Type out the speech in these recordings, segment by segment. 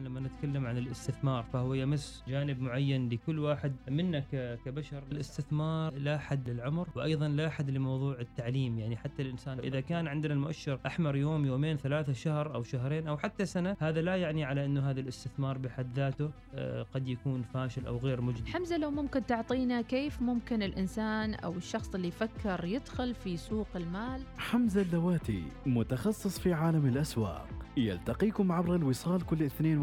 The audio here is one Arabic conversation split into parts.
لما نتكلم عن الاستثمار فهو يمس جانب معين لكل واحد منا كبشر. الاستثمار لا حد للعمر وأيضا لا حد لموضوع التعليم. يعني حتى الإنسان إذا كان عندنا المؤشر أحمر يوم يومين ثلاثة شهر أو شهرين أو حتى سنة هذا لا يعني على إنه هذا الاستثمار بحد ذاته آه، قد يكون فاشل أو غير مجدي. حمزة لو ممكن تعطينا كيف ممكن الإنسان أو الشخص اللي يفكر يدخل في سوق المال؟ حمزة اللواتي متخصص في عالم الأسواق. يلتقيكم عبر الوصال كل اثنين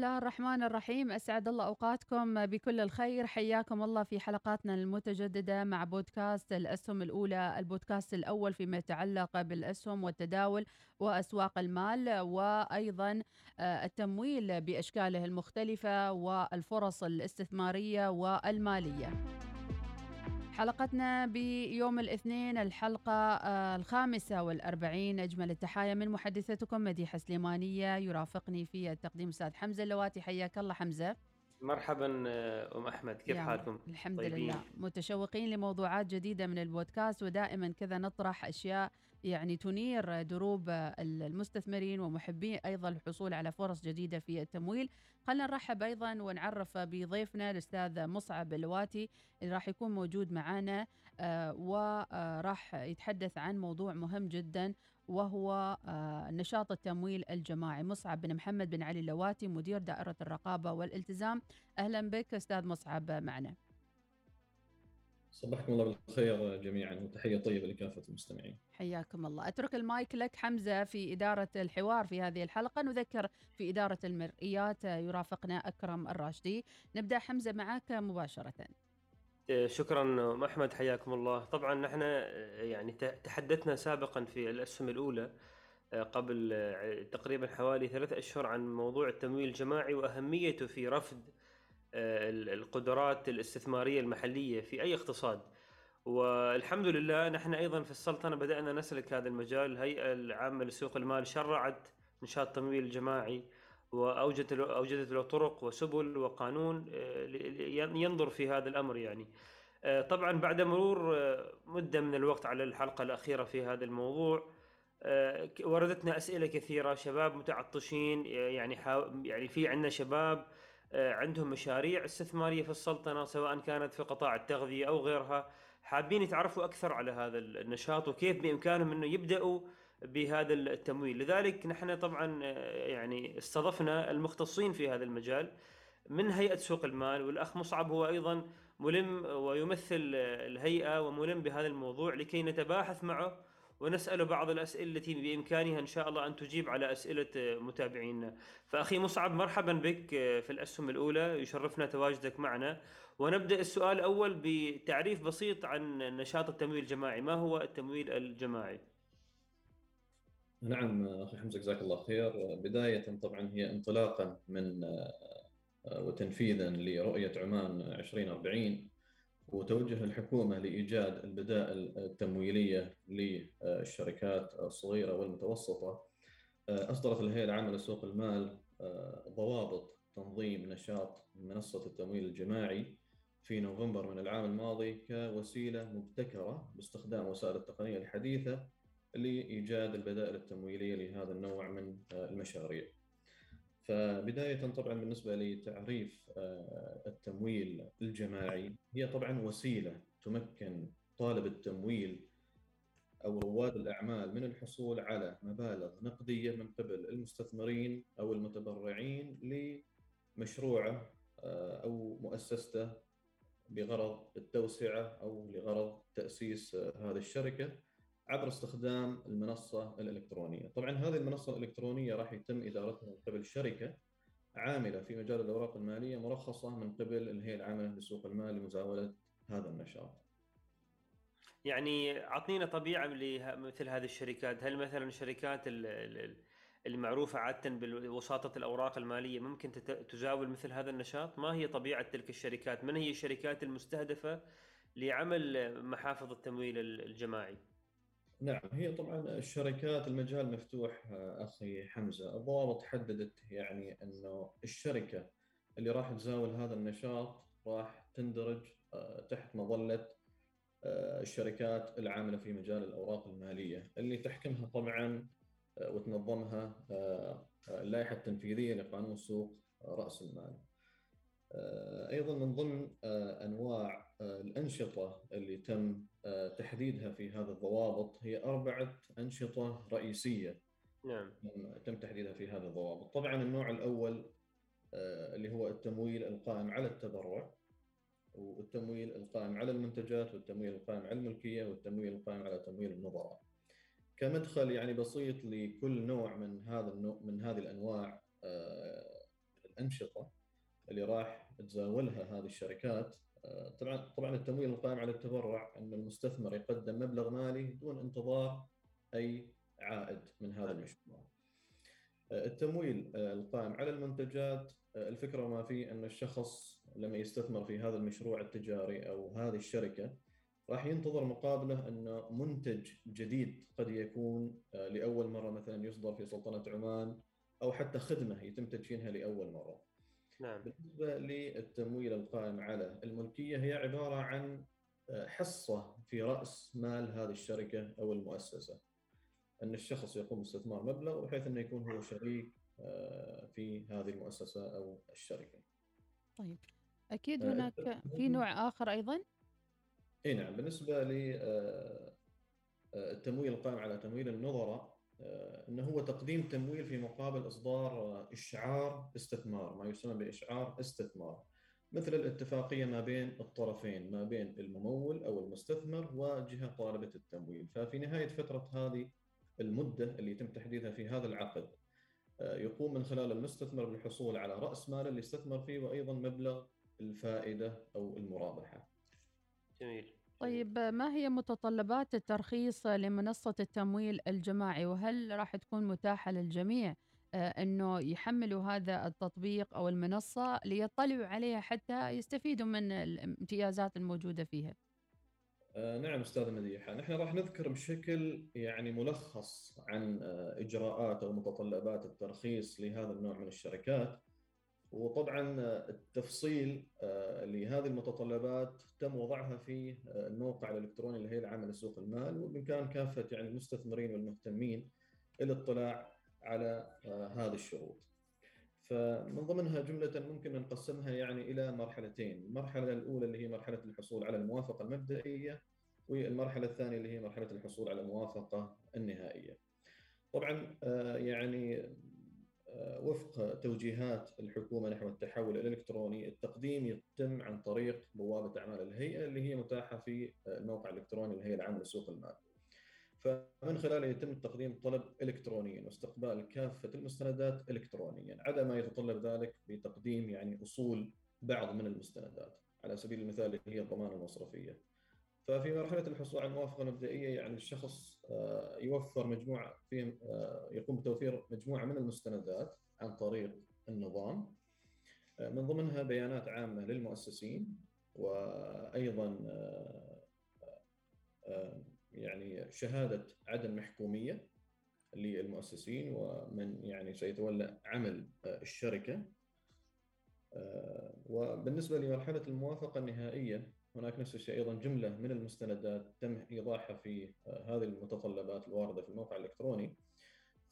الله الرحمن الرحيم. أسعد الله أوقاتكم بكل الخير. حياكم الله في حلقاتنا المتجددة مع بودكاست الأسهم الأولى البودكاست الأول فيما يتعلق بالأسهم والتداول وأسواق المال وأيضا آه، التمويل بأشكاله المختلفة والفرص الاستثمارية والمالية. حلقتنا بيوم الاثنين الحلقة آه، الخامسة والأربعين. أجمل التحايا من محدثتكم مديحة سليمانية. يرافقني في التقديم أستاذ حمزة اللواتي. حياك الله حمزة. مرحبا آه، أم أحمد. كيف حالكم؟ الحمد طيبين. لله. متشوقين لموضوعات جديدة من البودكاست ودائما كذا نطرح أشياء يعني تنير دروب المستثمرين ومحبين أيضا الحصول على فرص جديدة في التمويل. خلينا نرحب أيضا ونعرف بضيفنا الأستاذ مصعب الواتي اللي راح يكون موجود معنا آه، وراح يتحدث عن موضوع مهم جدا وهو آه، نشاط التمويل الجماعي. مصعب بن محمد بن علي اللواتي مدير دائرة الرقابة والالتزام. أهلا بك أستاذ مصعب معنا. صبحكم الله بالخير جميعا وتحية طيبة لكافة المستمعين. حياكم الله. أترك المايك لك حمزة في إدارة الحوار في هذه الحلقة نذكر في إدارة المرئيات يرافقنا أكرم الراشدي. نبدأ حمزة معك مباشرة. شكرا احمد حياكم الله. طبعا نحن يعني تحدثنا سابقا في الأسهم الأولى قبل تقريبا حوالي ثلاثة أشهر عن موضوع التمويل الجماعي وأهميته في رفض القدرات الاستثمارية المحلية في أي اقتصاد. والحمد لله نحن أيضا في السلطنة بدأنا نسلك هذا المجال. الهيئة العامة لسوق المال شرعت نشاط التمويل الجماعي وأوجدت أوجدت له طرق وسبل وقانون آه، ينظر في هذا الأمر يعني. آه، طبعا بعد مرور آه، مدة من الوقت على الحلقة الأخيرة في هذا الموضوع وردتنا أسئلة كثيرة. شباب متعطشين يعني يعني في عندنا شباب عندهم مشاريع استثمارية في السلطنة سواء كانت في قطاع التغذية أو غيرها. حابين يتعرفوا أكثر على هذا النشاط وكيف بإمكانهم إنه يبدأوا بهذا التمويل. لذلك نحن طبعا آه، يعني استضفنا المختصين في هذا المجال من هيئة سوق المال والأخ مصعب هو أيضا ملم ويمثل آه، الهيئة وملم بهذا الموضوع لكي نتباحث معه ونسأله بعض الأسئلة التي بإمكانها إن شاء الله أن تجيب على أسئلة متابعينا. فأخي مصعب مرحبا بك في الأسهم الأولى. يشرفنا تواجدك معنا. ونبدأ السؤال الأول بتعريف بسيط عن نشاط التمويل الجماعي. ما هو التمويل الجماعي؟ نعم أخي حمزة جزاك الله خير. بداية طبعا هي انطلاقا من آه، وتنفيذا لرؤية عمان 2040 وتوجه الحكومة لإيجاد البدائل التمويلية للشركات الصغيرة والمتوسطة آه، أصدرت الهيئة العامة لسوق المال آه، ضوابط تنظيم نشاط منصة التمويل الجماعي في نوفمبر من العام الماضي كوسيلة مبتكرة باستخدام وسائل التقنية الحديثة لإيجاد البدائل التمويلية لهذا النوع من آه، المشاريع. فبداية طبعا بالنسبة لتعريف آه، التمويل الجماعي هي طبعا وسيلة تمكن طالب التمويل أو رواد الأعمال من الحصول على مبالغ نقدية من قبل المستثمرين أو المتبرعين لمشروعه آه، أو مؤسسته بغرض التوسعة أو لغرض تأسيس هذه الشركة. عبر استخدام المنصة الإلكترونية، طبعا هذه المنصة الإلكترونية راح يتم إدارتها من قبل شركة عاملة في مجال الأوراق المالية مرخصة من قبل الهيئه العامه لسوق المال لمزاولة هذا النشاط. يعني اعطينا طبيعة لمثل هذه الشركات. هل مثلا الشركات المعروفة عادة بوساطه الأوراق المالية ممكن تزاول مثل هذا النشاط؟ ما هي طبيعة تلك الشركات؟ من هي الشركات المستهدفة لعمل محافظ التمويل الجماعي؟ نعم هي طبعا الشركات المجال مفتوح أخي حمزة الضوابط حددت يعني إنه الشركة اللي راح تزاول هذا النشاط راح تندرج آه، تحت مظلة آه، الشركات العاملة في مجال الأوراق المالية اللي تحكمها طبعا آه، وتنظمها اللائحة التنفيذية لقانون سوق رأس المال. أيضا من ضمن أنواع الأنشطة اللي تم تحديدها في هذه الضوابط هي أربعة أنشطة رئيسية. نعم. تم تحديدها في هذه الضوابط. طبعا النوع الأول اللي هو التمويل القائم على التبرع والتمويل القائم على المنتجات والتمويل القائم على الملكية والتمويل القائم على تمويل النظراء. كمدخل يعني بسيط لكل نوع من هذا النوع من هذه الأنواع آه، الأنشطة اللي راح تزاولها هذه الشركات آه، طبعا طبعا التمويل القائم على التبرع إن المستثمر يقدم مبلغ مالي دون انتظار أي عائد من هذا المشروع. آه، التمويل القائم على المنتجات الفكرة ما فيه إن الشخص لما يستثمر في هذا المشروع التجاري أو هذه الشركة راح ينتظر مقابله انه منتج جديد قد يكون آه، لأول مرة مثلا يصدر في سلطنة عمان أو حتى خدمة يتم تدشينها لأول مرة. نعم. بالنسبة للتمويل القائم على الملكية هي عبارة عن آه، حصة في رأس مال هذه الشركة أو المؤسسة. أن الشخص يقوم باستثمار مبلغ بحيث أنه يكون هو شريك آه، في هذه المؤسسة أو الشركة. طيب أكيد آه، هناك في نوع آخر أيضا؟ إي نعم بالنسبة ل التمويل القائم على تمويل النظراء إنه هو تقديم تمويل في مقابل إصدار إشعار استثمار ما يسمى بإشعار استثمار مثل الاتفاقية ما بين الطرفين ما بين الممول أو المستثمر وجهة طالبة التمويل ففي نهاية فترة هذه المدة اللي يتم تحديدها في هذا العقد آه، يقوم من خلال المستثمر بالحصول على رأس مال اللي استثمر فيه وأيضا مبلغ الفائدة أو المرابحة. جميل. طيب ما هي متطلبات الترخيص لمنصة التمويل الجماعي وهل راح تكون متاحة للجميع آه، إنه يحملوا هذا التطبيق أو المنصة ليطلعوا عليها حتى يستفيدوا من الامتيازات الموجودة فيها؟ آه نعم أستاذ مديحه، نحن راح نذكر بشكل يعني ملخص عن آه إجراءات أو متطلبات الترخيص لهذا النوع من الشركات. وطبعا آه، التفصيل آه لهذه المتطلبات تم وضعها في آه، الموقع الإلكتروني للهيئه العامه لسوق المال وبإمكان كافة يعني المستثمرين والمهتمين الاطلاع على هذه الشروط. فمن ضمنها جملة ممكن نقسمها يعني إلى مرحلتين، المرحلة الأولى اللي هي مرحلة الحصول على الموافقة المبدئية والمرحلة الثانية اللي هي مرحلة الحصول على الموافقة النهائية. طبعا يعني وفق توجيهات الحكومة نحو التحول الإلكتروني التقديم يتم عن طريق بوابة أعمال الهيئة اللي هي متاحة في الموقع الإلكتروني للهيئة العامة لسوق المال. فمن خلاله يتم تقديم الطلب الكترونيا واستقبال كافة المستندات الكترونيا عدا ما يتطلب ذلك بتقديم يعني أصول بعض من المستندات على سبيل المثال اللي هي الضمانه المصرفية. ففي مرحلة الحصول على الموافقة المبدئية يعني الشخص آه، يوفر مجموعة في آه، يقوم بتوفير مجموعة من المستندات عن طريق النظام آه، من ضمنها بيانات عامة للمؤسسين وأيضا يعني شهادة عدم محكومية للمؤسسين ومن يعني سيتولى عمل الشركة. وبالنسبة لمرحلة الموافقة النهائية هناك نفس الشيء أيضا جملة من المستندات تم إيضاحها في آه، هذه المتطلبات الواردة في الموقع الإلكتروني.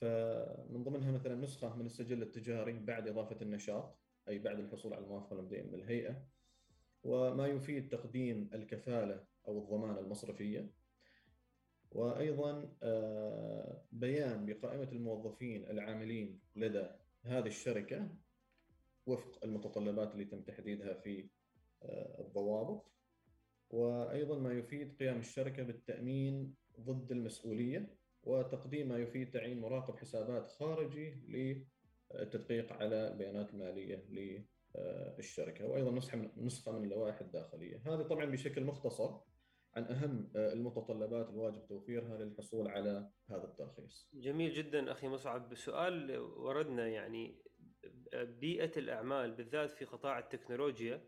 فمن ضمنها مثلا نسخة من السجل التجاري بعد إضافة النشاط أي بعد الحصول على الموافقة المبدئية من الهيئة وما يفيد تقديم الكفالة أو الضمانه المصرفية. وأيضا آه، بيان بقائمة الموظفين العاملين لدى هذه الشركة وفق المتطلبات اللي تم تحديدها في آه، الضوابط. وأيضا ما يفيد قيام الشركة بالتأمين ضد المسؤولية وتقديم ما يفيد تعيين مراقب حسابات خارجي للتدقيق على البيانات المالية للشركة وأيضا نسخة من اللوائح الداخلية هذه طبعا بشكل مختصر عن أهم المتطلبات الواجب توفيرها للحصول على هذا الترخيص. جميل جدا أخي مصعب سؤال وردنا يعني بيئة الأعمال بالذات في قطاع التكنولوجيا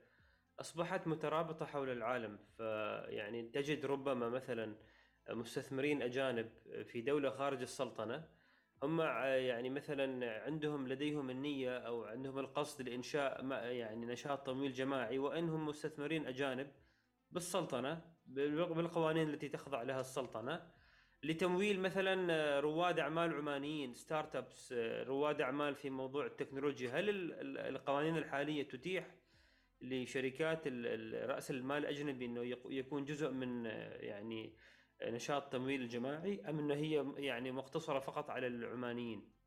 أصبحت مترابطة حول العالم فيعني تجد ربما مثلا مستثمرين أجانب في دولة خارج السلطنة هم يعني مثلا عندهم لديهم النية أو عندهم القصد لإنشاء يعني نشاط تمويل جماعي وانهم مستثمرين أجانب بالسلطنة بالقوانين التي تخضع لها السلطنة لتمويل مثلا رواد أعمال عمانيين ستارت أبس رواد أعمال في موضوع التكنولوجيا. هل القوانين الحالية تتيح لشركات رأس المال الأجنبي إنه يكون جزء من يعني نشاط تمويل الجماعي أم إنه هي يعني مقتصرة فقط على العمانيين؟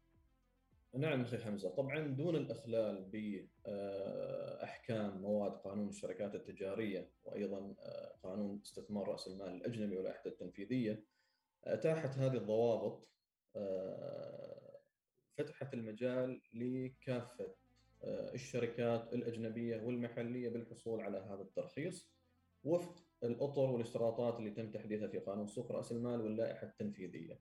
نعم أخي حمزة، طبعا دون الإخلال باحكام مواد قانون الشركات التجارية وأيضا آه، قانون استثمار رأس المال الأجنبي واللائحه التنفيذية أتاحت هذه الضوابط آه، فتحت المجال لكافة آه، الشركات الأجنبية والمحلية بالحصول على هذا الترخيص وفق الأطر والاشتراطات اللي تم تحديثها في قانون سوق رأس المال واللائحة التنفيذية.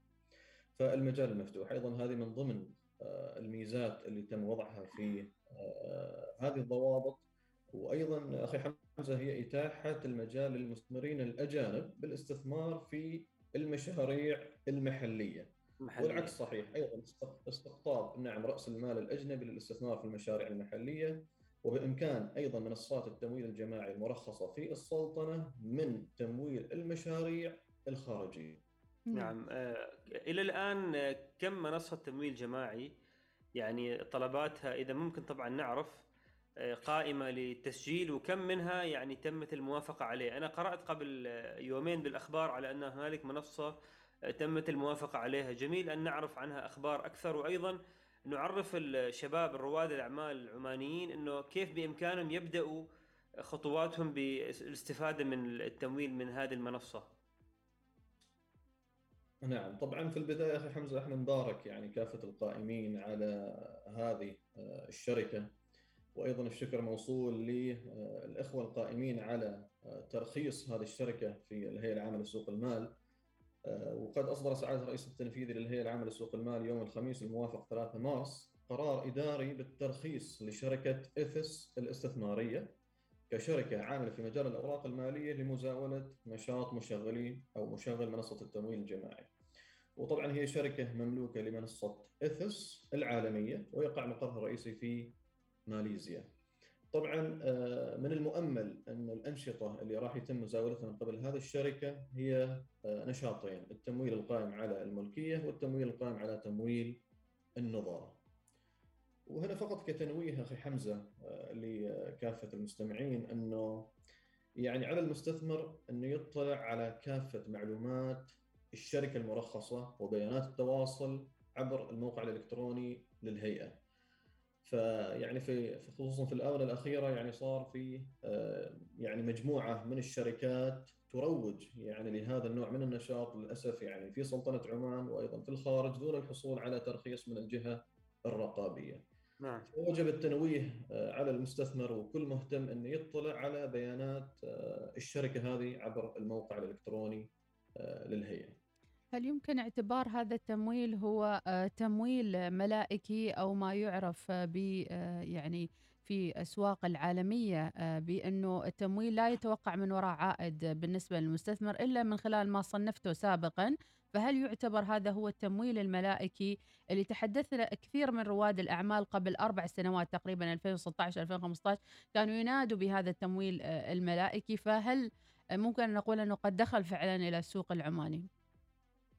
فالمجال المفتوح أيضا هذه من ضمن آه، الميزات اللي تم وضعها في آه، هذه الضوابط وأيضا أخي حمزة هي إتاحة المجال للمستثمرين الأجانب بالاستثمار في المشاريع المحلية. محلية. والعكس صحيح أيضا استقطاب نعم رأس المال الأجنبي للاستثمار في المشاريع المحلية وبإمكان أيضا منصات التمويل الجماعي المرخصة في السلطنة من تمويل المشاريع الخارجية. نعم آه إلى الآن كم منصة تمويل جماعي يعني طلباتها إذا ممكن طبعا نعرف آه، قائمة للتسجيل وكم منها يعني تمت الموافقة عليه، أنا قرأت قبل يومين بالأخبار على أن هنالك منصة تمت الموافقة عليها، جميل أن نعرف عنها أخبار أكثر. وأيضا نعرف الشباب الرواد الأعمال العمانيين إنه كيف بإمكانهم يبدأوا خطواتهم بالاستفادة من التمويل من هذه المنصة. نعم طبعا في البداية أخي حمزة إحنا نبارك يعني كافة القائمين على هذه آه، الشركة. وأيضا الشكر موصول للاخوه القائمين على آه، ترخيص هذه الشركة في الهيئة العامة لسوق المال. آه، وقد أصدر سعادة الرئيس التنفيذي للهيئة العامة لسوق المال يوم الخميس الموافق 3 مارس قرار إداري بالترخيص لشركة إثس الاستثمارية كشركة عاملة في مجال الأوراق المالية لمزاولة نشاط مشغلين أو مشغل منصة التمويل الجماعي. وطبعا هي شركة مملوكة لمنصة إثس العالمية ويقع مقرها الرئيسي في ماليزيا. طبعا آه، من المؤمل أن الأنشطة اللي راح يتم مزاولتها من قبل هذه الشركة هي آه، نشاطين، التمويل القائم على الملكية والتمويل القائم على تمويل النظارة. وهنا فقط كتنويه أخي حمزة آه، لكافة المستمعين أنه يعني على المستثمر أنه يطلع على كافة معلومات الشركة المرخصة وبيانات التواصل عبر الموقع الإلكتروني للهيئة. فيعني في خصوصا في الآونة الأخيرة يعني صار في آه، يعني مجموعة من الشركات تروج يعني لهذا النوع من النشاط للأسف يعني في سلطنة عمان وأيضا في الخارج دون الحصول على ترخيص من الجهة الرقابية. نعم. وجب التنويه آه، على المستثمر وكل مهتم انه يطلع على بيانات آه، الشركة هذه عبر الموقع الإلكتروني للهيئة. هل يمكن اعتبار هذا التمويل هو آه، تمويل ملائكي أو ما يعرف ب آه، يعني في اسواق العالمية آه، بأنه التمويل لا يتوقع من وراء عائد بالنسبة للمستثمر إلا من خلال ما صنفته سابقا فهل يعتبر هذا هو التمويل الملائكي اللي تحدثنا كثير من رواد الأعمال قبل أربع سنوات تقريبا 2016 2015 كانوا ينادوا بهذا التمويل الملائكي فهل ممكن نقول أنه قد دخل فعلا إلى السوق العماني؟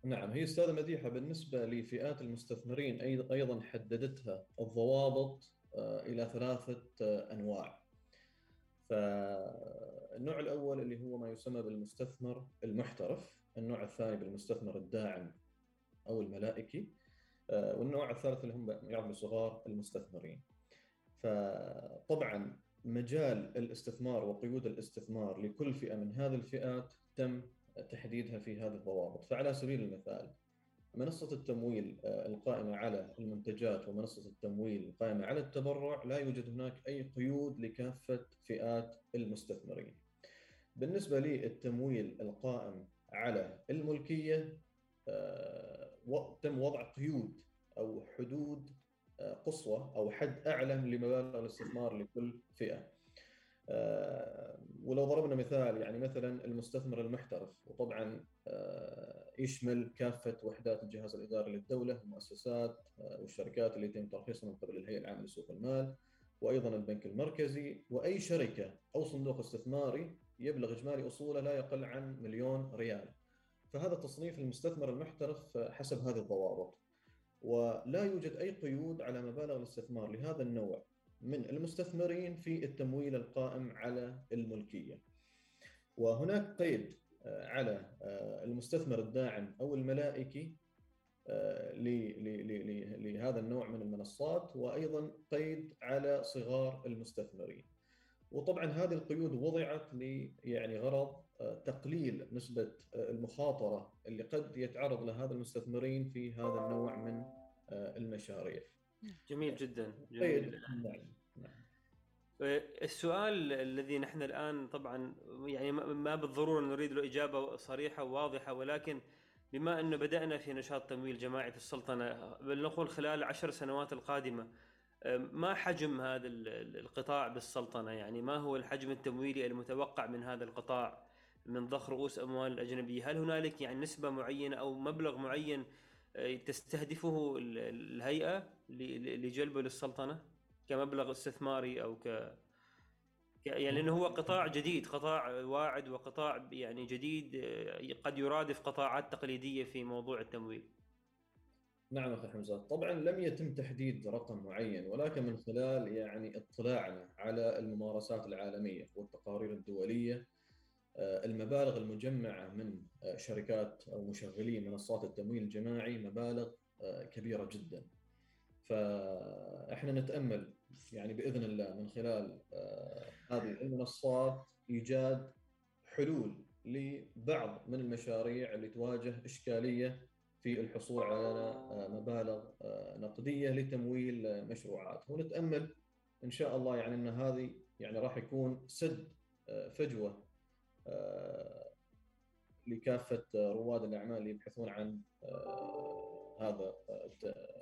نعم هي أستاذة مديحة بالنسبة لفئات المستثمرين أيضا حددتها الضوابط آه، إلى ثلاثة آه، أنواع. فالنوع الأول اللي هو ما يسمى بالمستثمر المحترف، النوع الثاني بالمستثمر الداعم أو الملائكي، آه، والنوع الثالث اللي هم يعرف بصغار المستثمرين. فطبعا مجال الاستثمار وقيود الاستثمار لكل فئة من هذه الفئات تم تحديدها في هذه الضوابط فعلى سبيل المثال منصة التمويل آه، القائمة على المنتجات ومنصة التمويل القائمة على التبرع لا يوجد هناك أي قيود لكافة فئات المستثمرين بالنسبة للتمويل القائم على الملكية تم وضع قيود أو حدود قصوى أو حد أعلى لمبالغ الاستثمار لكل فئة. آه، ولو ضربنا مثال يعني مثلا المستثمر المحترف وطبعا آه، يشمل كافة وحدات الجهاز الإداري للدولة المؤسسات آه، والشركات اللي يتم ترخيصها من قبل الهيئة العامة لسوق المال وأيضا البنك المركزي وأي شركة أو صندوق استثماري يبلغ إجمالي أصوله لا يقل عن مليون ريال. فهذا تصنيف المستثمر المحترف حسب هذه الضوابط. ولا يوجد أي قيود على مبالغ الاستثمار لهذا النوع من المستثمرين في التمويل القائم على الملكية. وهناك قيد آه، على آه، المستثمر الداعم أو الملائكي آه، لهذا النوع من المنصات وأيضا قيد على صغار المستثمرين. وطبعا هذه القيود وضعت ل يعني غرض تقليل نسبة المخاطرة اللي قد يتعرض لها المستثمرين في هذا النوع من المشاريع. جميل جدا جميل. السؤال الذي نحن الآن طبعا يعني ما بالضرورة نريد له إجابة صريحة وواضحة ولكن بما انه بدأنا في نشاط تمويل جماعي في السلطنة بل نقول خلال العشر سنوات القادمة ما حجم هذا القطاع بالسلطنة؟ يعني ما هو الحجم التمويلي المتوقع من هذا القطاع من ضخ رؤوس أموال الأجنبية؟ هل هنالك يعني نسبة معينة أو مبلغ معين تستهدفه الهيئة لجلبه للسلطنة؟ كمبلغ استثماري أو ك يعني لأنه هو قطاع جديد قطاع واعد وقطاع يعني جديد آه، قد يرادف قطاعات تقليدية في موضوع التمويل. نعم أخي حمزة، طبعا لم يتم تحديد رقم معين ولكن من خلال يعني اطلاعنا على الممارسات العالمية والتقارير الدولية آه، المبالغ المجمعة من آه، شركات أو مشغلين منصات التمويل الجماعي مبالغ كبيرة جدا. فاحنا نتأمل يعني بإذن الله من خلال آه، هذه المنصات إيجاد حلول لبعض من المشاريع اللي تواجه إشكالية في الحصول على آه، مبالغ آه، نقدية لتمويل مشروعات. ونتأمل إن شاء الله يعني إن هذه يعني راح يكون سد فجوة لكافة رواد الأعمال اللي يبحثون عن هذا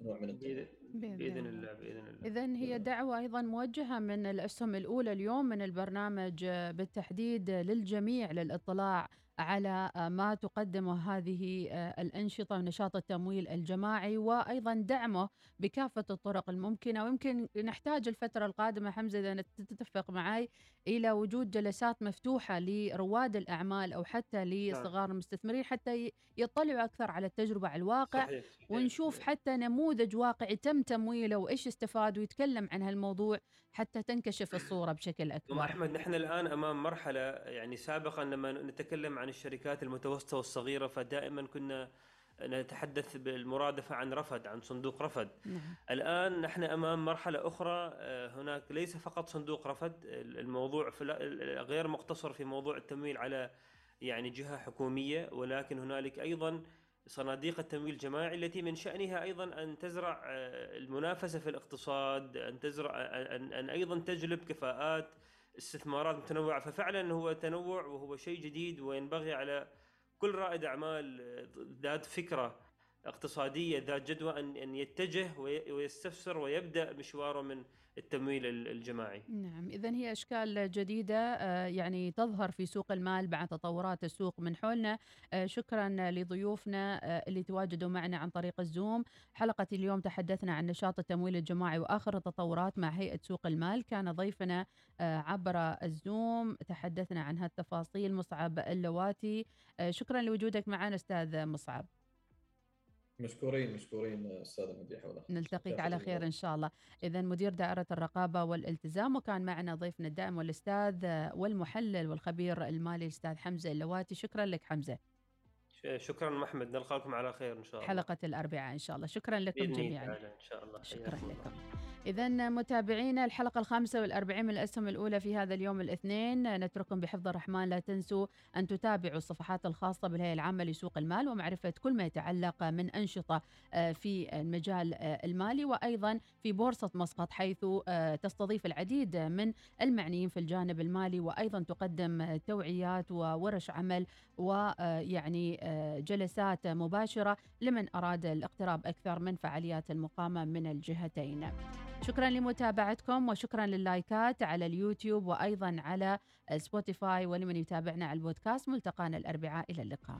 نوع من التمويل. بإذن الله. بإذن الله. اذا هي دعوة أيضا موجهة من الأسهم الأولى اليوم من البرنامج بالتحديد للجميع للاطلاع على ما تقدمه هذه الأنشطة ونشاط التمويل الجماعي وأيضا دعمه بكافة الطرق الممكنة. ويمكن نحتاج الفترة القادمة حمزة إذا تتفق معي إلى وجود جلسات مفتوحة لرواد الأعمال أو حتى نعم. لصغار المستثمرين حتى يطلعوا أكثر على التجربة على الواقع صحيح. ونشوف حتى نموذج واقعي تم تمويله وإيش استفاد ويتكلم عن هالموضوع حتى تنكشف الصورة بشكل أكبر أحمد نحن الآن أمام مرحلة يعني سابقا لما نتكلم عن الشركات المتوسطة والصغيرة فدائما كنا نتحدث بالمرادفة عن رفد عن صندوق رفد نعم. الآن نحن أمام مرحلة أخرى آه، هناك ليس فقط صندوق رفد الموضوع غير مقتصر في موضوع التمويل على يعني جهة حكومية ولكن هنالك أيضا صناديق التمويل الجماعي التي من شأنها أيضا أن تزرع آه، المنافسة في الاقتصاد أن تزرع أن, أن أيضا تجلب كفاءات استثمارات متنوعة. ففعلا هو تنوع وهو شيء جديد وينبغي على كل رائد أعمال ذات فكرة اقتصادية ذات جدوى أن أن يتجه ويستفسر ويبدأ مشواره من التمويل الجماعي. نعم، اذا هي أشكال جديدة آه، يعني تظهر في سوق المال بعد تطورات السوق من حولنا. آه، شكرا لضيوفنا آه، اللي تواجدوا معنا عن طريق الزوم. حلقة اليوم تحدثنا عن نشاط التمويل الجماعي وآخر التطورات مع هيئة سوق المال، كان ضيفنا عبر الزوم تحدثنا عن هالتفاصيل مصعب اللواتي. شكرا لوجودك معنا أستاذ مصعب. مشكورين مشكورين أستاذ مديح نلتقيك على خير إن شاء الله. إذا مدير دائرة الرقابة والالتزام وكان معنا ضيفنا الدائم والأستاذ والمحلل والخبير المالي الأستاذ حمزة اللواتي. شكرا لك حمزة. شكرا محمد. نلقاكم على خير إن شاء الله. حلقة الأربعاء إن شاء الله. شكرا لكم جميعا. إن شاء الله. شكرا لكم. إذا متابعينا الحلقة الخامسة والأربعين من الأسهم الأولى في هذا اليوم الاثنين. نترككم بحفظ الرحمن لا تنسوا أن تتابعوا الصفحات الخاصة بالهيئة العامة لسوق المال ومعرفة كل ما يتعلق من أنشطة آه، في المجال آه، المالي وأيضا في بورصة مسقط حيث آه، تستضيف العديد من المعنيين في الجانب المالي وأيضا تقدم توعيات وورش عمل ويعني جلسات مباشرة لمن أراد الاقتراب أكثر من فعاليات المقامة من الجهتين. شكرا لمتابعتكم وشكرا لللايكات على اليوتيوب وأيضا على Spotify ولمن يتابعنا على البودكاست. ملتقانا الأربعاء. إلى اللقاء.